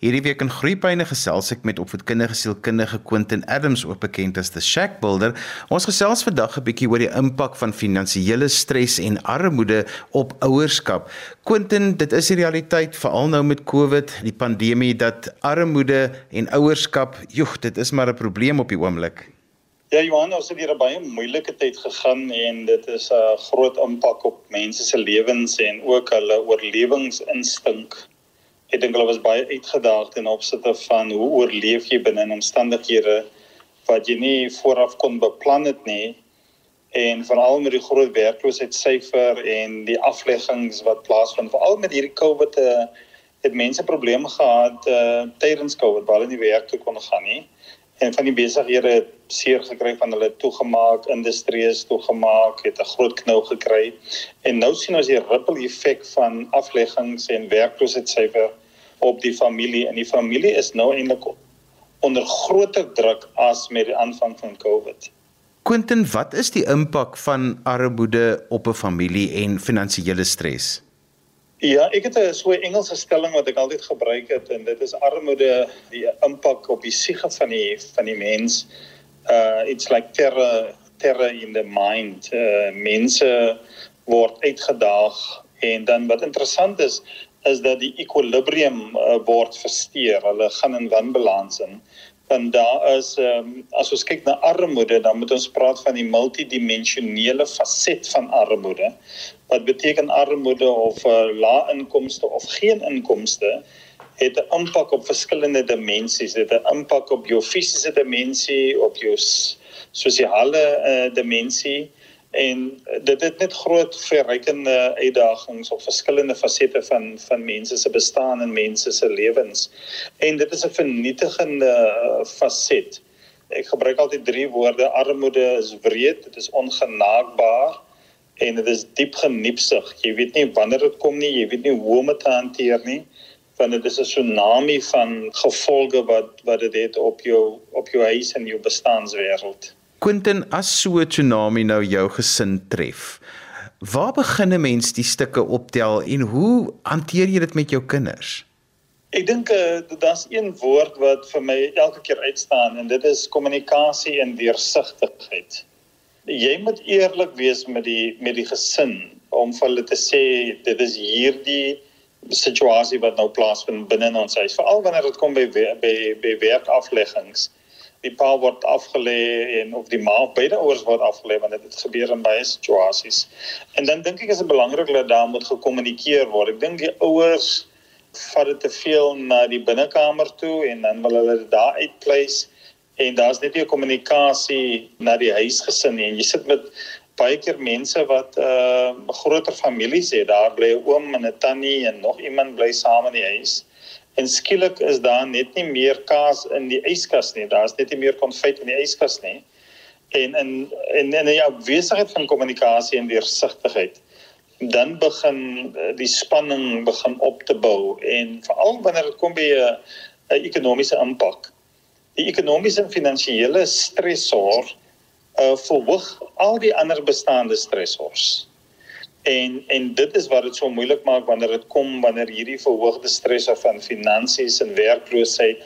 Hierdie week in Groepyne gesels ek met opvoedkundige sielkundige Quentin Adams, ook bekend as the Shack Builder. Ons gesels vandag 'n bietjie oor die impak van finansiële stres en armoede op ouerskap. Quentin, dit is die realiteit veral nou met COVID, die pandemie dat armoede en ouerskap, joeg, dit is maar 'n probleem op die oomblik. Ja, Johan, ons het hier 'n baie moeilike tyd gegaan en dit is 'n groot impak op mense se lewens en ook hulle oorlewingsinstink ek dink hulle was baie uitgedaag ten opsigte van hoe oorleef jy binne omstandighede wat jy nie vooraf kon beplan het nie. En veral met die groot werkloosheidsyfer en die afleggings wat plaasvind veral met hierdie COVID uh, het mense probleme gehad uh, tydens COVID hulle nie werk toe kon gaan nie. En van die besighede het seer gekry van hulle toegemaak industrieë toegemaak het 'n groot knou gekry. En nou sien ons die ripple effek van afleggings en werkloosheidsyfer op die familie en die familie is nou eintlik onder groter druk as met die aanvang van COVID. Quentin, wat is die impak van armoede op 'n familie en finansiële stres? Ja, ek het 'n so 'n Engelse stelling wat ek altyd gebruik het en dit is armoede die impak op die siege van die van die mens. Uh it's like terror terror in the mind. Uh mense word uitgedaag en dan wat interessant is is dat die equilibrium uh, word versteur. Hulle gaan in wanbalans in. Want daar is um, as ons kyk na armoede, dan moet ons praat van die multidimensionele faset van armoede. Wat beteken armoede of uh, lae inkomste of geen inkomste het 'n impak op verskillende dimensies. Dit het 'n impak op jou fisiese dimensie, op jou sosiale uh, dimensie en dit het net groot verrykende uitdagings op verskillende fasette van van mense se bestaan en mense se lewens. En dit is 'n vernietigende faset ek gebruik altyd drie woorde. Armoede is wreed dit is ongenaakbaar en dit is diep geniepsig. Jy weet nie wanneer dit kom nie jy weet nie hoe om dit te hanteer nie want dit is 'n tsunami van gevolge wat wat dit het op jou op jou huis en jou bestaanswêreld Quentin, as so 'n tsunami nou jou gesin tref, waar begin 'n mens die stukke optel en hoe hanteer jy dit met jou kinders? Ek dink uh, daar's een woord wat vir my elke keer uitstaan en dit is kommunikasie en deursigtigheid. Jy moet eerlik wees met die met die gesin om vir hulle te sê dit is hierdie situasie wat nou plaasvind binne in ons huis, veral wanneer dit kom by by by werkafleggings die pa word afgelê en of die ma beide ouers word afgelê want dit gebeur in baie situasies. En dan dink ek is dit belangrik dat daar moet gekommunikeer word. Ek dink die ouers vat dit te veel na die binnekamer toe en dan wil hulle dit daar uitpleis en daar's net nie kommunikasie na die huisgesin nie. Jy sit met baie keer mense wat 'n uh, groter families het. Daar bly 'n oom en 'n tannie en nog iemand bly saam in die huis en skielik is daar net nie meer kaas in die yskas nie. Daar's net nie meer konfyt in die yskas nie. En in en in 'n ja, besigheid van kommunikasie en deursigtigheid dan begin eh, die spanning begin op te bou en veral wanneer dit kom by 'n ekonomiese impak. Die ekonomiese en finansiële stresor uh verhoog al die ander bestaande stresors en en dit is wat dit so moeilik maak wanneer dit kom wanneer hierdie verhoogde stres of van finansies en werkloosheid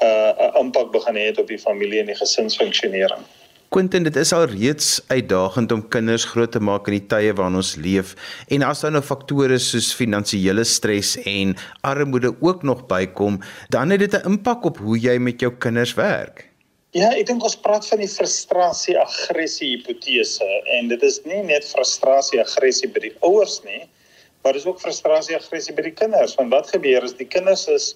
'n uh, impak begin het op die familie en die gesinsfunksionering. Quentin, dit is al reeds uitdagend om kinders groot te maak in die tye waarin ons leef en as daar nou faktore soos finansiële stres en armoede ook nog bykom, dan het dit 'n impak op hoe jy met jou kinders werk. Ja, ek dink ons praat van die frustrasie aggressie hipotese en dit is nie net frustrasie aggressie by die ouers nie, maar dis ook frustrasie aggressie by die kinders. Want wat gebeur is die kinders is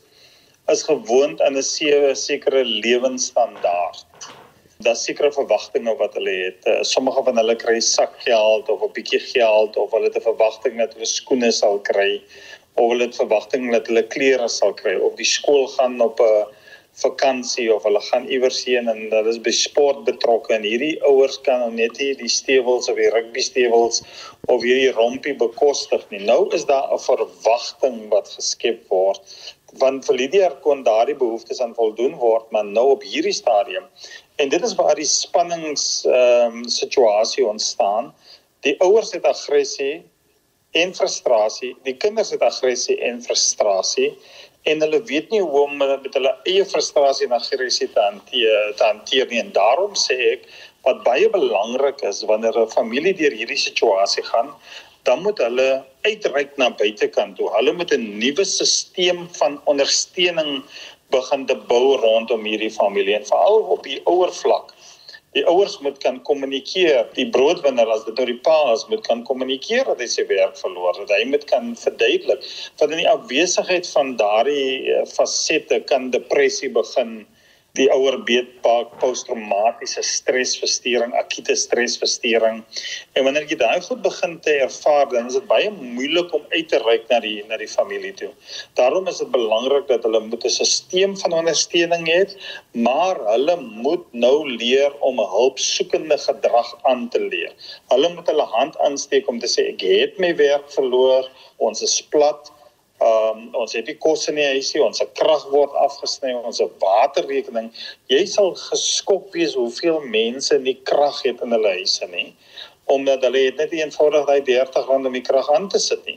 is gewoond aan 'n sekere lewensstandaard. Daar's sekere verwagtinge wat hulle het. Eh, sommige van hulle kry sakgeld of 'n bietjie geld of hulle het 'n verwagting dat hulle skoene sal kry of hulle het verwagting dat hulle klere sal kry of die skool gaan op 'n vakansie of hulle gaan iewers heen en hulle is by sport betrokke en hierdie ouers kan nou net nie die stewels of die rugby stewels of hierdie rompie bekostig nie. Nou is daar 'n verwagting wat geskep word want vir Lydia kon daardie behoeftes aan voldoen word, maar nou op hierdie stadium en dit is waar die spannings ehm um, situasie ontstaan. Die ouers het aggressie en frustrasie, die kinders het aggressie en frustrasie en hulle weet nie hoe om met hulle eie frustrasie en aggressie te hanteer te hanteer nie en daarom sê ek wat baie belangrik is wanneer 'n familie deur hierdie situasie gaan dan moet hulle uitreik na buitekant toe. Hulle moet 'n nuwe stelsel van ondersteuning begin te bou rondom hierdie familie en veral op die ouer vlak. Die ouers moet kan kommunikeer. Die broodwinner as dit nou die pa is, moet kan kommunikeer dat hy sy werk verloor het. Hy moet kan verduidelik dat in die afwesigheid van daardie eh, fasette kan depressie begin die ouer beetpak posttraumatiese stresversteuring, akute stresversteuring. En wanneer jy daai goed begin te ervaar, dan is dit baie moeilik om uit te reik na die na die familie toe. Daarom is dit belangrik dat hulle moet 'n stelsel van ondersteuning hê, maar hulle moet nou leer om 'n hulpsoekende gedrag aan te leer. Hulle moet hulle hand aansteek om te sê ek het my werk verloor, ons is plat Ehm um, ons het nie kos in die huisie, ons se krag word afgesny, ons waterrekening. Jy sal geskok wees hoeveel mense nie krag het in hulle huise nie omdat hulle net eenvoudig daai 30 rand om die krag aan te sit nie.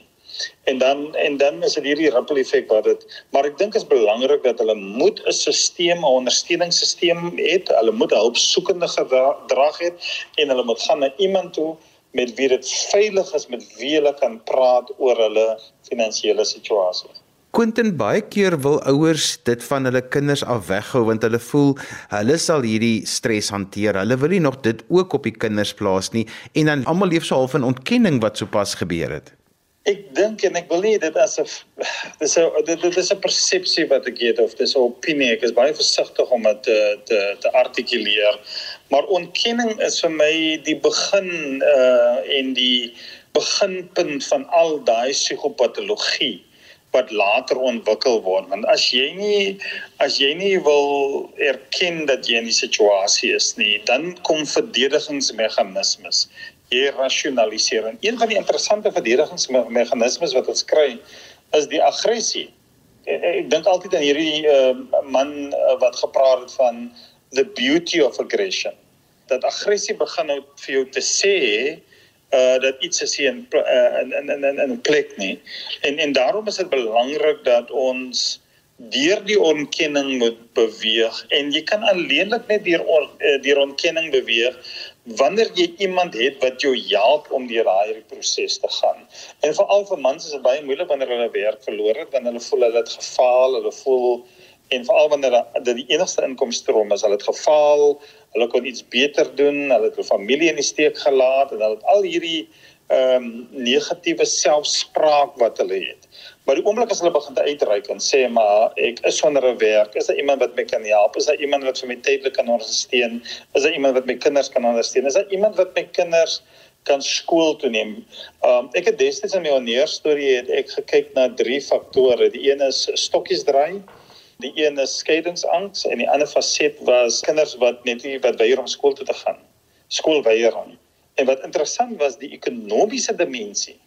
En dan en dan is dit hierdie ripple effek wat dit maar ek dink is belangrik dat hulle moet 'n stelsel, 'n ondersteuningssisteem het. Hulle moet hulpsoekende gedrag hê en hulle moet gaan na iemand toe met wie dit veilig is met wie hulle kan praat oor hulle finansiële situasie. Quentin baie keer wil ouers dit van hulle kinders af weghou want hulle voel hulle sal hierdie stres hanteer. Hulle wil nie nog dit ook op die kinders plaas nie en dan almal leef so half in ontkenning wat sopas gebeur het. Ek dink en ek wil nie dit as 'n dis 'n dit, dit is 'n persepsie wat ek het of dis 'n opinie. Ek is baie versigtig om dit te te te artikuleer. Maar ontkenning is vir my die begin uh en die beginpunt van al daai psigopatologie wat later ontwikkel word. Want as jy nie as jy nie wil erken dat jy in die situasie is nie, dan kom verdedigingsmeganismes jy rasionaliseer. En een van die interessante verdedigingsmeganismes wat ons kry is die aggressie. Ek, ek dink altyd aan hierdie uh, man uh, wat gepraat het van the beauty of aggression. Dat aggressie begin nou vir jou te sê uh dat iets is in in in in in 'n plek nie. En en daarom is dit belangrik dat ons deur die ontkenning moet beweeg en jy kan alleenlik net deur deur ontkenning beweeg wanneer jy iemand het wat jou help om deur daai proses te gaan. En veral vir mans is dit baie moeilik wanneer hulle werk verloor het, wanneer hulle voel hulle het gefaal, hulle voel en veral wanneer dit die enigste inkomstebron is, hulle het gefaal, hulle kon iets beter doen, hulle het hulle familie in die steek gelaat en hulle het al hierdie ehm um, negatiewe selfspraak wat hulle het. Maar die oomblik as hulle begin te uitreik en sê maar ek is sonder 'n werk, is daar iemand wat my kan help? Is daar iemand wat vir my tydelik kan ondersteun? Is daar iemand wat my kinders kan ondersteun? Is daar iemand wat my kinders kan skool toe neem? Um ek het destyds in my oneer storie het ek gekyk na drie faktore. Die een is stokkies draai. Die een is skeidingsangs en die ander faset was kinders wat net nie wat weier om skool toe te gaan. Skoolweiering. En wat interessant was die ekonomiese dimensie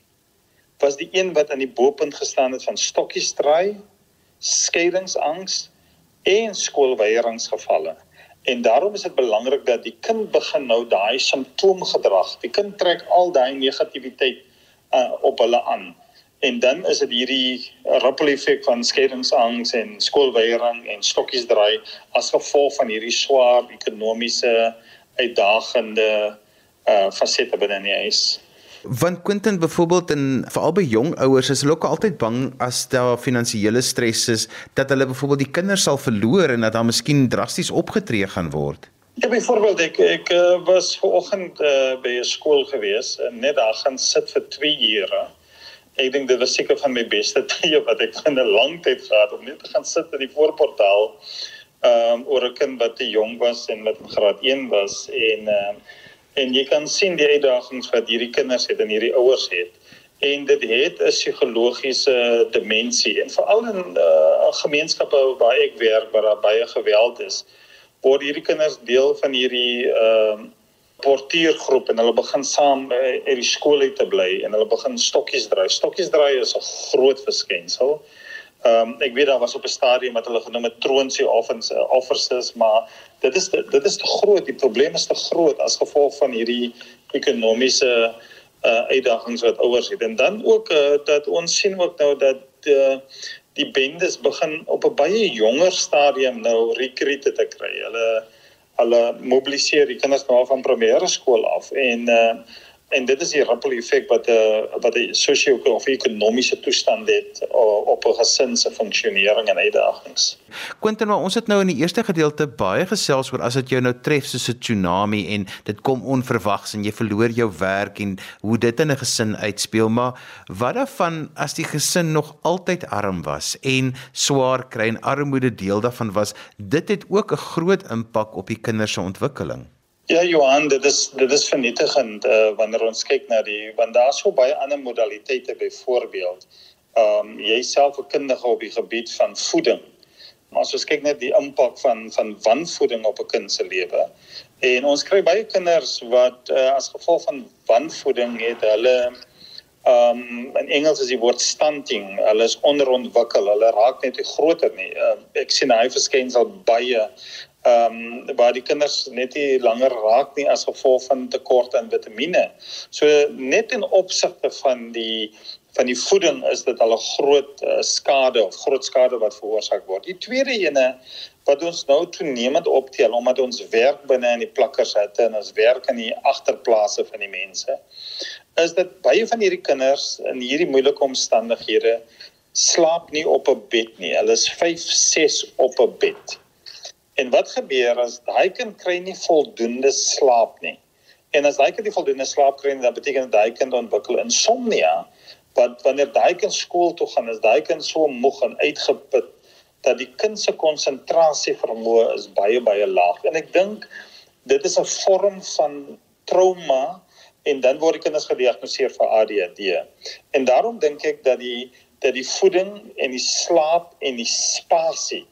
was die een wat aan die bopunt gestaan het van stokkiesdraai, skeidingsangs en skoolweiringsgevalle. En daarom is dit belangrik dat die kind begin nou daai simptoomgedrag. Die kind trek al daai negativiteit uh, op hulle aan. En dan is dit hierdie ripple effek van skeidingsangs en skoolweiring en stokkiesdraai as gevolg van hierdie swaar ekonomiese uitdagende uh fasette binne die huis. Want Quentin byvoorbeeld en veral by jong ouers is hulle ook altyd bang as daar finansiële stres is dat hulle byvoorbeeld die kinders sal verloor en dat daar miskien drasties opgetree gaan word. Ja byvoorbeeld ek ek uh, was vanoggend uh, by 'n skool gewees en net daar gaan sit vir 2 ure. Ek dink dit was seker van my beste tye wat ek in 'n lang tyd gehad om net te gaan sit in die voorportaal ehm um, oor 'n kind wat te jong was en wat graad 1 was en ehm uh, En jy kan sien die uitdagings wat hierdie kinders het en hierdie ouers het. En dit het 'n psigologiese dimensie en veral in uh, gemeenskappe waar ek werk waar daar baie geweld is, word hierdie kinders deel van hierdie ehm uh, portiergroep en hulle begin saam uit die skool uit te bly en hulle begin stokkies draai. Stokkies draai is 'n groot verskynsel. Ehm um, ek weet daar was op 'n stadium wat hulle genoem het troonsie offers offers maar dit is dit is te groot die probleem is te groot as gevolg van hierdie ekonomiese uh uitdagings wat ouers het en dan ook uh, dat ons sien ook nou dat uh, die bendes begin op 'n baie jonger stadium nou rekrute te kry. Hulle hulle mobiliseer die kinders nou van primêre skool af en uh en dit is die ripple effek wat 'n uh, wat 'n sosio-ekonomiese toestand het uh, op 'n gesin se funksionering en uitdagings. Quentin, maar ons het nou in die eerste gedeelte baie gesels oor as dit jou nou tref soos 'n tsunami en dit kom onverwags en jy verloor jou werk en hoe dit in 'n gesin uitspeel, maar wat daarvan as die gesin nog altyd arm was en swaar kry en armoede deel daarvan was, dit het ook 'n groot impak op die kinders se ontwikkeling. Ja Johan, dit is dit is vernietigend uh, wanneer ons kyk na die want daar's so baie ander modaliteite byvoorbeeld. Ehm um, jy self 'n kundige op die gebied van voeding. Maar as ons kyk net die impak van van wanvoeding op 'n kind se lewe. En ons kry baie kinders wat uh, as gevolg van wanvoeding het hulle ehm um, in Engels is die woord stunting. Hulle is onderontwikkel. Hulle raak net nie groter nie. Uh, ek sien hy verskyn al baie ehm um, waar die kinders net nie langer raak nie as gevolg van tekort aan vitamiene. So net in opsigte van die van die voeding is dit al 'n groot uh, skade of groot skade wat veroorsaak word. Die tweede ene wat ons nou toenemend optel omdat ons werk binne in die plakkershutte en ons werk in die agterplase van die mense is dit baie van hierdie kinders in hierdie moeilike omstandighede slaap nie op 'n bed nie. Hulle is 5, 6 op 'n bed. En wat gebeur as daai kind kry nie voldoende slaap nie? En as daai kind nie voldoende slaap kry nie, dan beteken dit daai kind ontwikkel insomnia. Want wanneer daai kind skool toe gaan, is daai kind so moeg en uitgeput dat die kind se konsentrasie vermoë is baie baie laag. En ek dink dit is 'n vorm van trauma en dan word die kinders gediagnoseer vir ADHD. En daarom dink ek dat die dat die voeding en die slaap en die spasie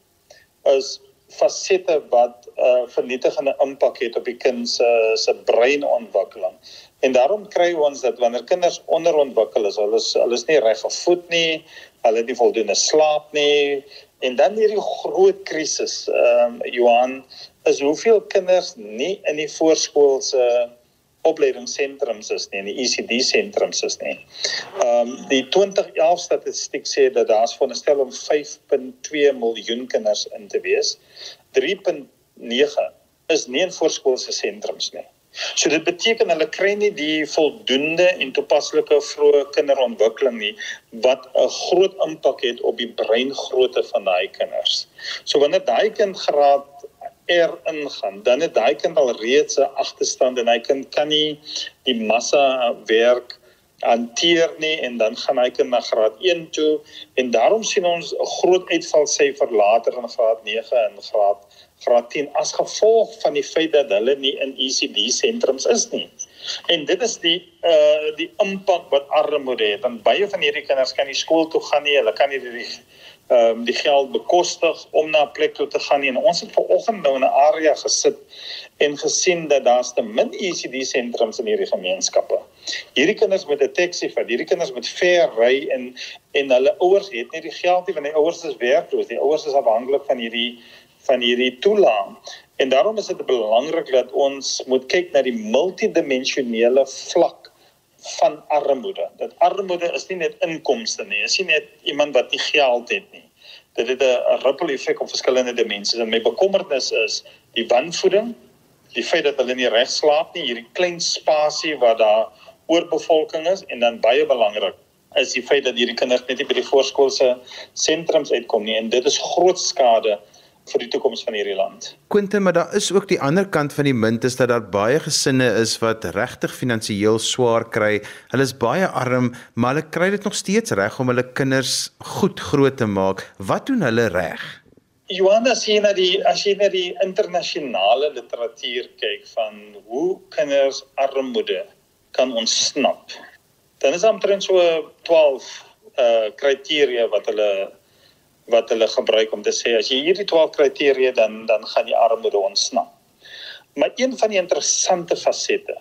is fasette wat 'n uh, vernietigende impak het op die kind se se breinontwikkeling. En daarom kry ons dat wanneer kinders onderontwikkel is, hulle is hulle is nie reg gevoed nie, hulle het nie voldoende slaap nie en dan hierdie groot krisis, ehm um, Johan, is hoeveel kinders nie in die voorskoolse uh, opleidingssentrums is nie, in die ECD sentrums is nie. Ehm um, die 2011 statistiek sê dat daar's veronderstel om 5.2 miljoen kinders in te wees. 3.9 is nie in voorskoolse sentrums nie. So dit beteken hulle kry nie die voldoende en toepaslike vroeë kinderontwikkeling nie wat 'n groot impak het op die breingrootte van daai kinders. So wanneer daai kind graad er ingaan, dan het daai kind al reeds 'n agterstand en hy kind kan nie die massa werk hanteer nie en dan gaan hy kind na graad 1 toe en daarom sien ons 'n groot uitvalsyfer later in graad 9 en graad graad 10 as gevolg van die feit dat hulle nie in ECD sentrums is nie. En dit is die uh die impak wat armoede het. Want baie van hierdie kinders kan nie skool toe gaan nie. Hulle kan nie die ehm um, die geld bekostig om na 'n plek toe te gaan nie. En ons het ver oggend nou in 'n area gesit en gesien dat daar's te min ECD sentrums in hierdie gemeenskappe. Hierdie kinders met 'n taxi vir hierdie kinders met ver ry en en hulle ouers het nie die geld nie want die ouers is werkloos. Die ouers is afhanklik van hierdie van hierdie toelaag. En daarom is dit belangrik dat ons moet kyk na die multidimensionele vlak van armoede. Dat armoede is nie net inkomste nie, is nie net iemand wat nie geld het nie. Dit het 'n ripple effek op verskillende dimensies. En my bekommernis is die wanvoeding, die feit dat hulle nie reg slaap nie, hierdie klein spasie waar daar oorbevolking is en dan baie belangrik is die feit dat hierdie kinders net nie by die voorskoolse sentrums uitkom nie en dit is groot skade vir die toekoms van hierdie land. Quentin, maar daar is ook die ander kant van die munt is dat daar baie gesinne is wat regtig finansiëel swaar kry. Hulle is baie arm, maar hulle kry dit nog steeds reg om hulle kinders goed groot te maak. Wat doen hulle reg? Johanna sien dat die as jy na die internasionale literatuur kyk van hoe kinders armoede kan ontsnap. Dan is omtrent so 12 uh kriteria wat hulle wat hulle gebruik om te sê as jy hierdie 12 kriteria dan dan gaan die armoede ontsnap. Maar een van die interessante fasette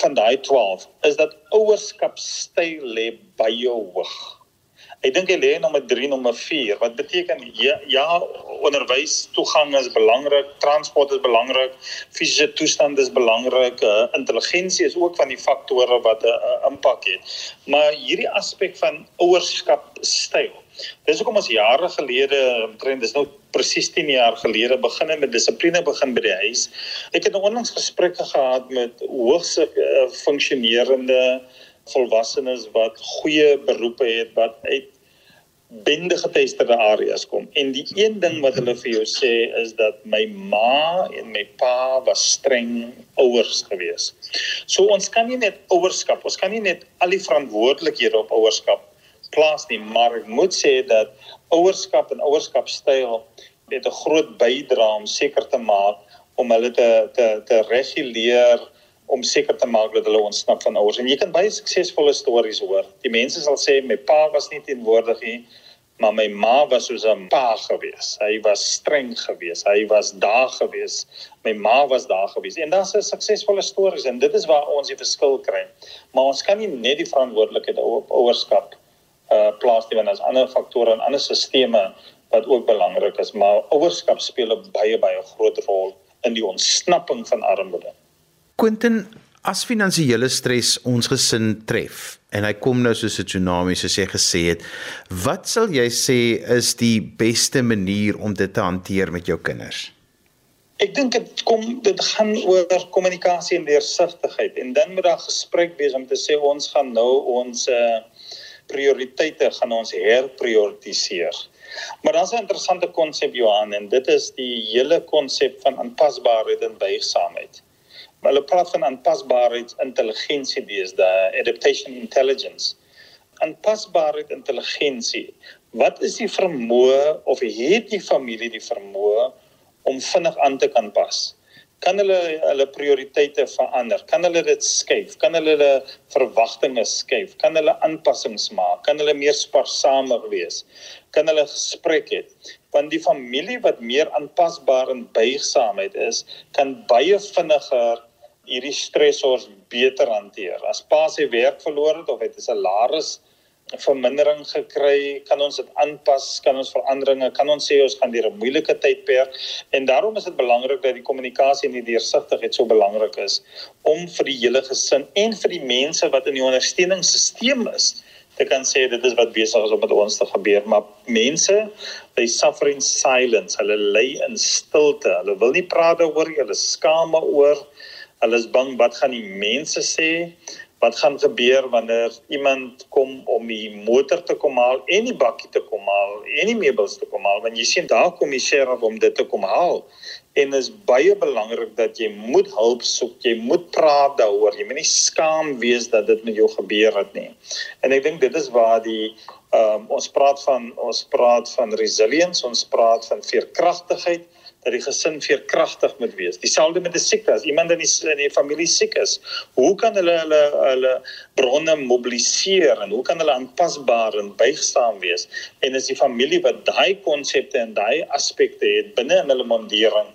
van daai 12 is dat ouerskapstyl lê baie hoog. Ek dink hy lê nommer 3 nommer 4 wat beteken ja, ja onderwys toegang is belangrik, transport is belangrik, fisiese toestand is belangrik, uh, intelligensie is ook van die faktore wat 'n uh, uh, impak het. Maar hierdie aspek van ouerskap styl. Dis hoekom ons jare gelede, omtrent dis nou presies 10 jaar gelede begin met dissipline begin by die huis. Ek het nou onlangs gesprekke gehad met hoogs uh, funksionerende volwassenes wat goeie beroepe het wat uit bende geteisterde areas kom. En die een ding wat hulle vir jou sê is dat my ma en my pa was streng ouers gewees. So ons kan nie net ouerskap, ons kan nie net al die verantwoordelikhede op ouerskap plaas nie, maar ek moet sê dat ouerskap en ouerskapstyl het 'n groot bydrae om seker te maak om hulle te te te reguleer om seker te maak dat hulle ontsnap van ouers. En jy kan baie suksesvolle stories hoor. Die mense sal sê my pa was nie teenwoordig nie, maar my ma was soos 'n pa gewees. Hy was streng gewees. Hy was daar gewees. My ma was daar gewees. En dan is suksesvolle stories en dit is waar ons die verskil kry. Maar ons kan nie net die verantwoordelikheid op ouerskap uh plaas nie want daar's ander faktore en ander stelsels wat ook belangrik is, maar ouerskap speel 'n baie baie groot rol in die ontsnapping van armoede. Quentin, as finansiële stres ons gesin tref en hy kom nou soos 'n tsunami soos jy gesê het, wat sal jy sê is die beste manier om dit te hanteer met jou kinders? Ek dink dit kom dit gaan oor kommunikasie en deursigtigheid en dan moet daar gesprek wees om te sê ons gaan nou ons uh, prioriteite gaan ons herprioritiseer. Maar dan is 'n interessante konsep Johan en dit is die hele konsep van aanpasbaarheid en buigsaamheid. Maar hulle praat van aanpasbaarheidsintelligensie deesdae, adaptation intelligence. Aanpasbaarheidintelligensie. Wat is die vermoë of het die familie die vermoë om vinnig aan te kan pas? Kan hulle hulle prioriteite verander? Kan hulle dit skuif? Kan hulle hulle verwagtinge skuif? Kan hulle aanpassings maak? Kan hulle meer spaarsamer wees? Kan hulle gesprek hê? Want die familie wat meer aanpasbaar en buigsaamheid is, kan baie vinniger hierdie stresors beter hanteer. As pa sy werk verloor het of het 'n salaris vermindering gekry, kan ons dit aanpas, kan ons veranderinge, kan ons sê ons gaan deur 'n moeilike tydperk en daarom is dit belangrik dat die kommunikasie en die deursigtigheid so belangrik is om vir die hele gesin en vir die mense wat in die ondersteuningssisteem is te kan sê dit is wat besig is om met ons te gebeur. Maar mense they suffer in silence. Hulle lê in stilte. Hulle wil nie praat daaroor hulle skaam oor Hulle is bang wat gaan die mense sê? Wat gaan gebeur wanneer iemand kom om die motor te kom haal en die bakkie te kom haal en die meubels te kom haal? Want jy sien daar kom die sheriff om dit te kom haal. En is baie belangrik dat jy moet hulp soek. Jy moet praat daaroor. Jy moet nie skaam wees dat dit met jou gebeur het nie. En ek dink dit is waar die um, ons praat van ons praat van resilience, ons praat van veerkragtigheid dat die gesin veerkragtig moet wees. Dieselfde met 'n die siekte. As iemand in die, in die familie siek is, hoe kan hulle hulle hulle bronne mobiliseer en hoe kan hulle aanpasbaar en buigsaam wees? En as die familie wat daai konsepte en daai aspekte het binne in hulle mondering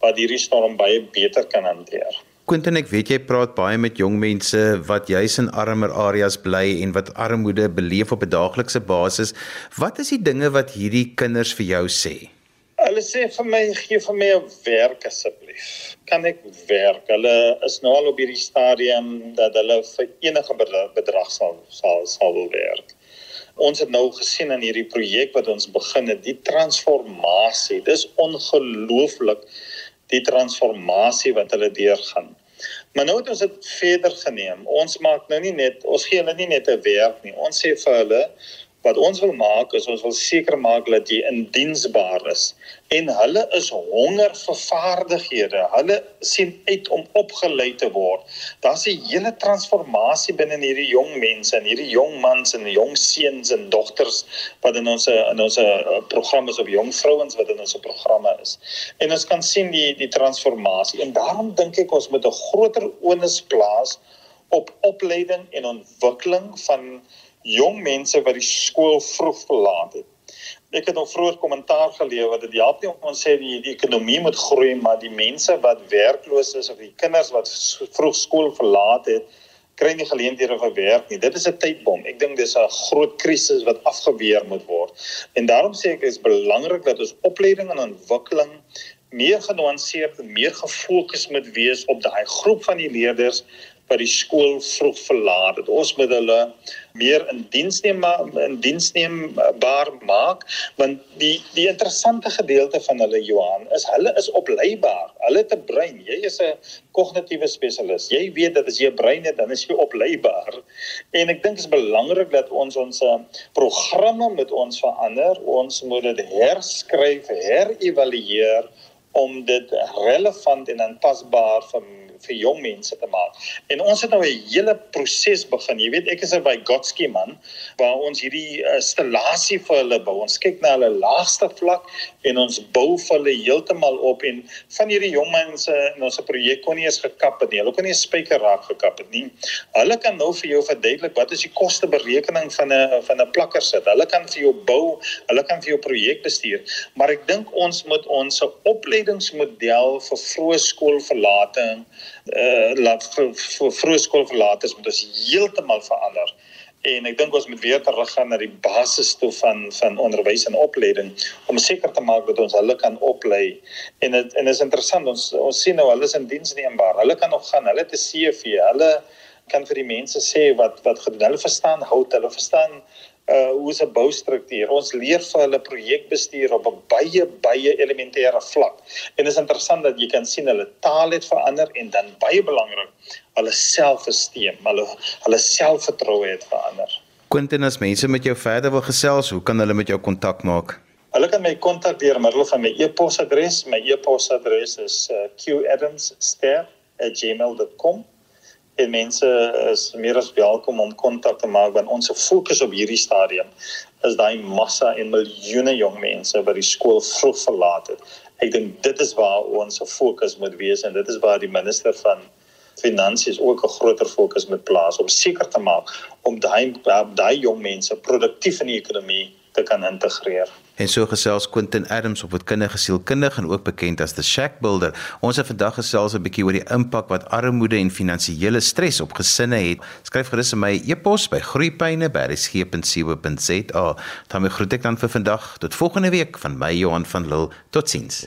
wat hierdie storm baie beter kan hanteer. Quentin, ek weet jy praat baie met jong mense wat juis in armer areas bly en wat armoede beleef op 'n daaglikse basis. Wat is die dinge wat hierdie kinders vir jou sê? Hulle sê vir my gee vir my 'n werk asseblief. Kan ek werk? Hulle is nou al op hierdie stadium dat hulle vir enige bedrag sal sal sal wil werk. Ons het nou gesien in hierdie projek wat ons begin het, die transformasie. Dis ongelooflik die transformasie wat hulle deurgaan. Maar nou het ons dit verder geneem. Ons maak nou nie net ons gee hulle nie net 'n werk nie. Ons sê vir hulle wat ons wil maak is ons wil seker maak dat jy indiensbaar is en hulle is honger vir vaardighede. Hulle sien uit om opgelei te word. Daar's 'n hele transformasie binne hierdie jong mense en hierdie jong mans en jong seuns en dogters wat in ons in ons uh, programme is op jong vrouens wat in ons programme is. En ons kan sien die die transformasie en daarom dink ek ons moet 'n groter onus plaas op opleiding en ontwikkeling van jong mense wat die skool vroeg verlaat het. Ek het nog vroeër kommentaar gelewer dat dit help nie om ons sê die, die ekonomie moet groei, maar die mense wat werkloos is of die kinders wat vroeg skool verlaat het, kry nie geleenthede vir werk nie. Dit is 'n tydbom. Ek dink dis 'n groot krisis wat afgeweer moet word. En daarom sê ek is belangrik dat ons opleiding en ontwikkeling meer genuanceerd en meer gefokus moet wees op daai groep van die leerders wat die skool vroeg verlaat het. Ons moet hulle meer in diens neem in diens neembaar maak want die die interessante gedeelte van hulle Johan is hulle is opleibaar. Hulle 'n brein. Jy is 'n kognitiewe spesialis. Jy weet dat as jy 'n brein het, dan is jy opleibaar. En ek dink dit is belangrik dat ons ons eh, programme met ons verander. Ons moet dit herskryf, herëvalueer om dit relevant en aanpasbaar vir vir jong mense te maak. En ons het nou 'n hele proses begin. Jy weet, ek is 'n Vygotsky man waar ons hierdie installasie vir hulle bou. Ons kyk na hulle laagste vlak en ons bou vir hulle heeltemal op en van hierdie jong mense in ons projek kon nie eens gekap het nie. Hulle kon nie 'n spyker raak gekap het nie. Hulle kan nou vir jou verduidelik wat is die kosteberekening van 'n van 'n plakker sit. Hulle kan vir jou bou, hulle kan vir jou projek bestuur. Maar ek dink ons moet ons opleidingsmodel vir vroeë skoolverlating uh laat vir, vroeë skoolverlaters moet ons heeltemal verander. En ek dink ons moet weer teruggaan na die basis toe van van onderwys en opleiding om seker te maak dat ons hulle kan oplei. En dit en is interessant ons ons sien nou hulle is in diens neembaar. Hulle kan nog gaan, hulle 'n CV. Hulle kan vir die mense sê wat wat gedoen. Hulle verstaan hout, hulle verstaan uh hoe is 'n boustruktuur. Ons leer vir hulle projekbestuur op 'n baie baie elementêre vlak. En dit is interessant dat jy kan sien hulle taal het verander en dan baie belangrik, hulle selfversteem, hulle hulle selfvertroue het verander. Quentin, as mense met jou verder wil gesels, hoe kan hulle met jou kontak maak? Hulle kan my kontak deur middel van my e-posadres. My e-posadres is uh, qadamster@gmail.com en mense is meer as welkom om kontak te maak want ons fokus op hierdie stadium is daai massa en miljoene jong mense wat die skool vroeg verlaat het. Ek dink dit is waar ons fokus moet wees en dit is waar die minister van finansies ook 'n groter fokus moet plaas om seker te maak om daai daai jong mense produktief in die ekonomie te kan integreer. En so gesels Quentin Adams op wat kindige sielkundig en ook bekend as the Shack Builder. Ons het vandag gesels 'n bietjie oor die impak wat armoede en finansiële stres op gesinne het. Skryf gerus in my e-pos by groeipyne@resgep.co.za. Dan groet ek dan vir vandag tot volgende week van my Johan van Lille. Totsiens.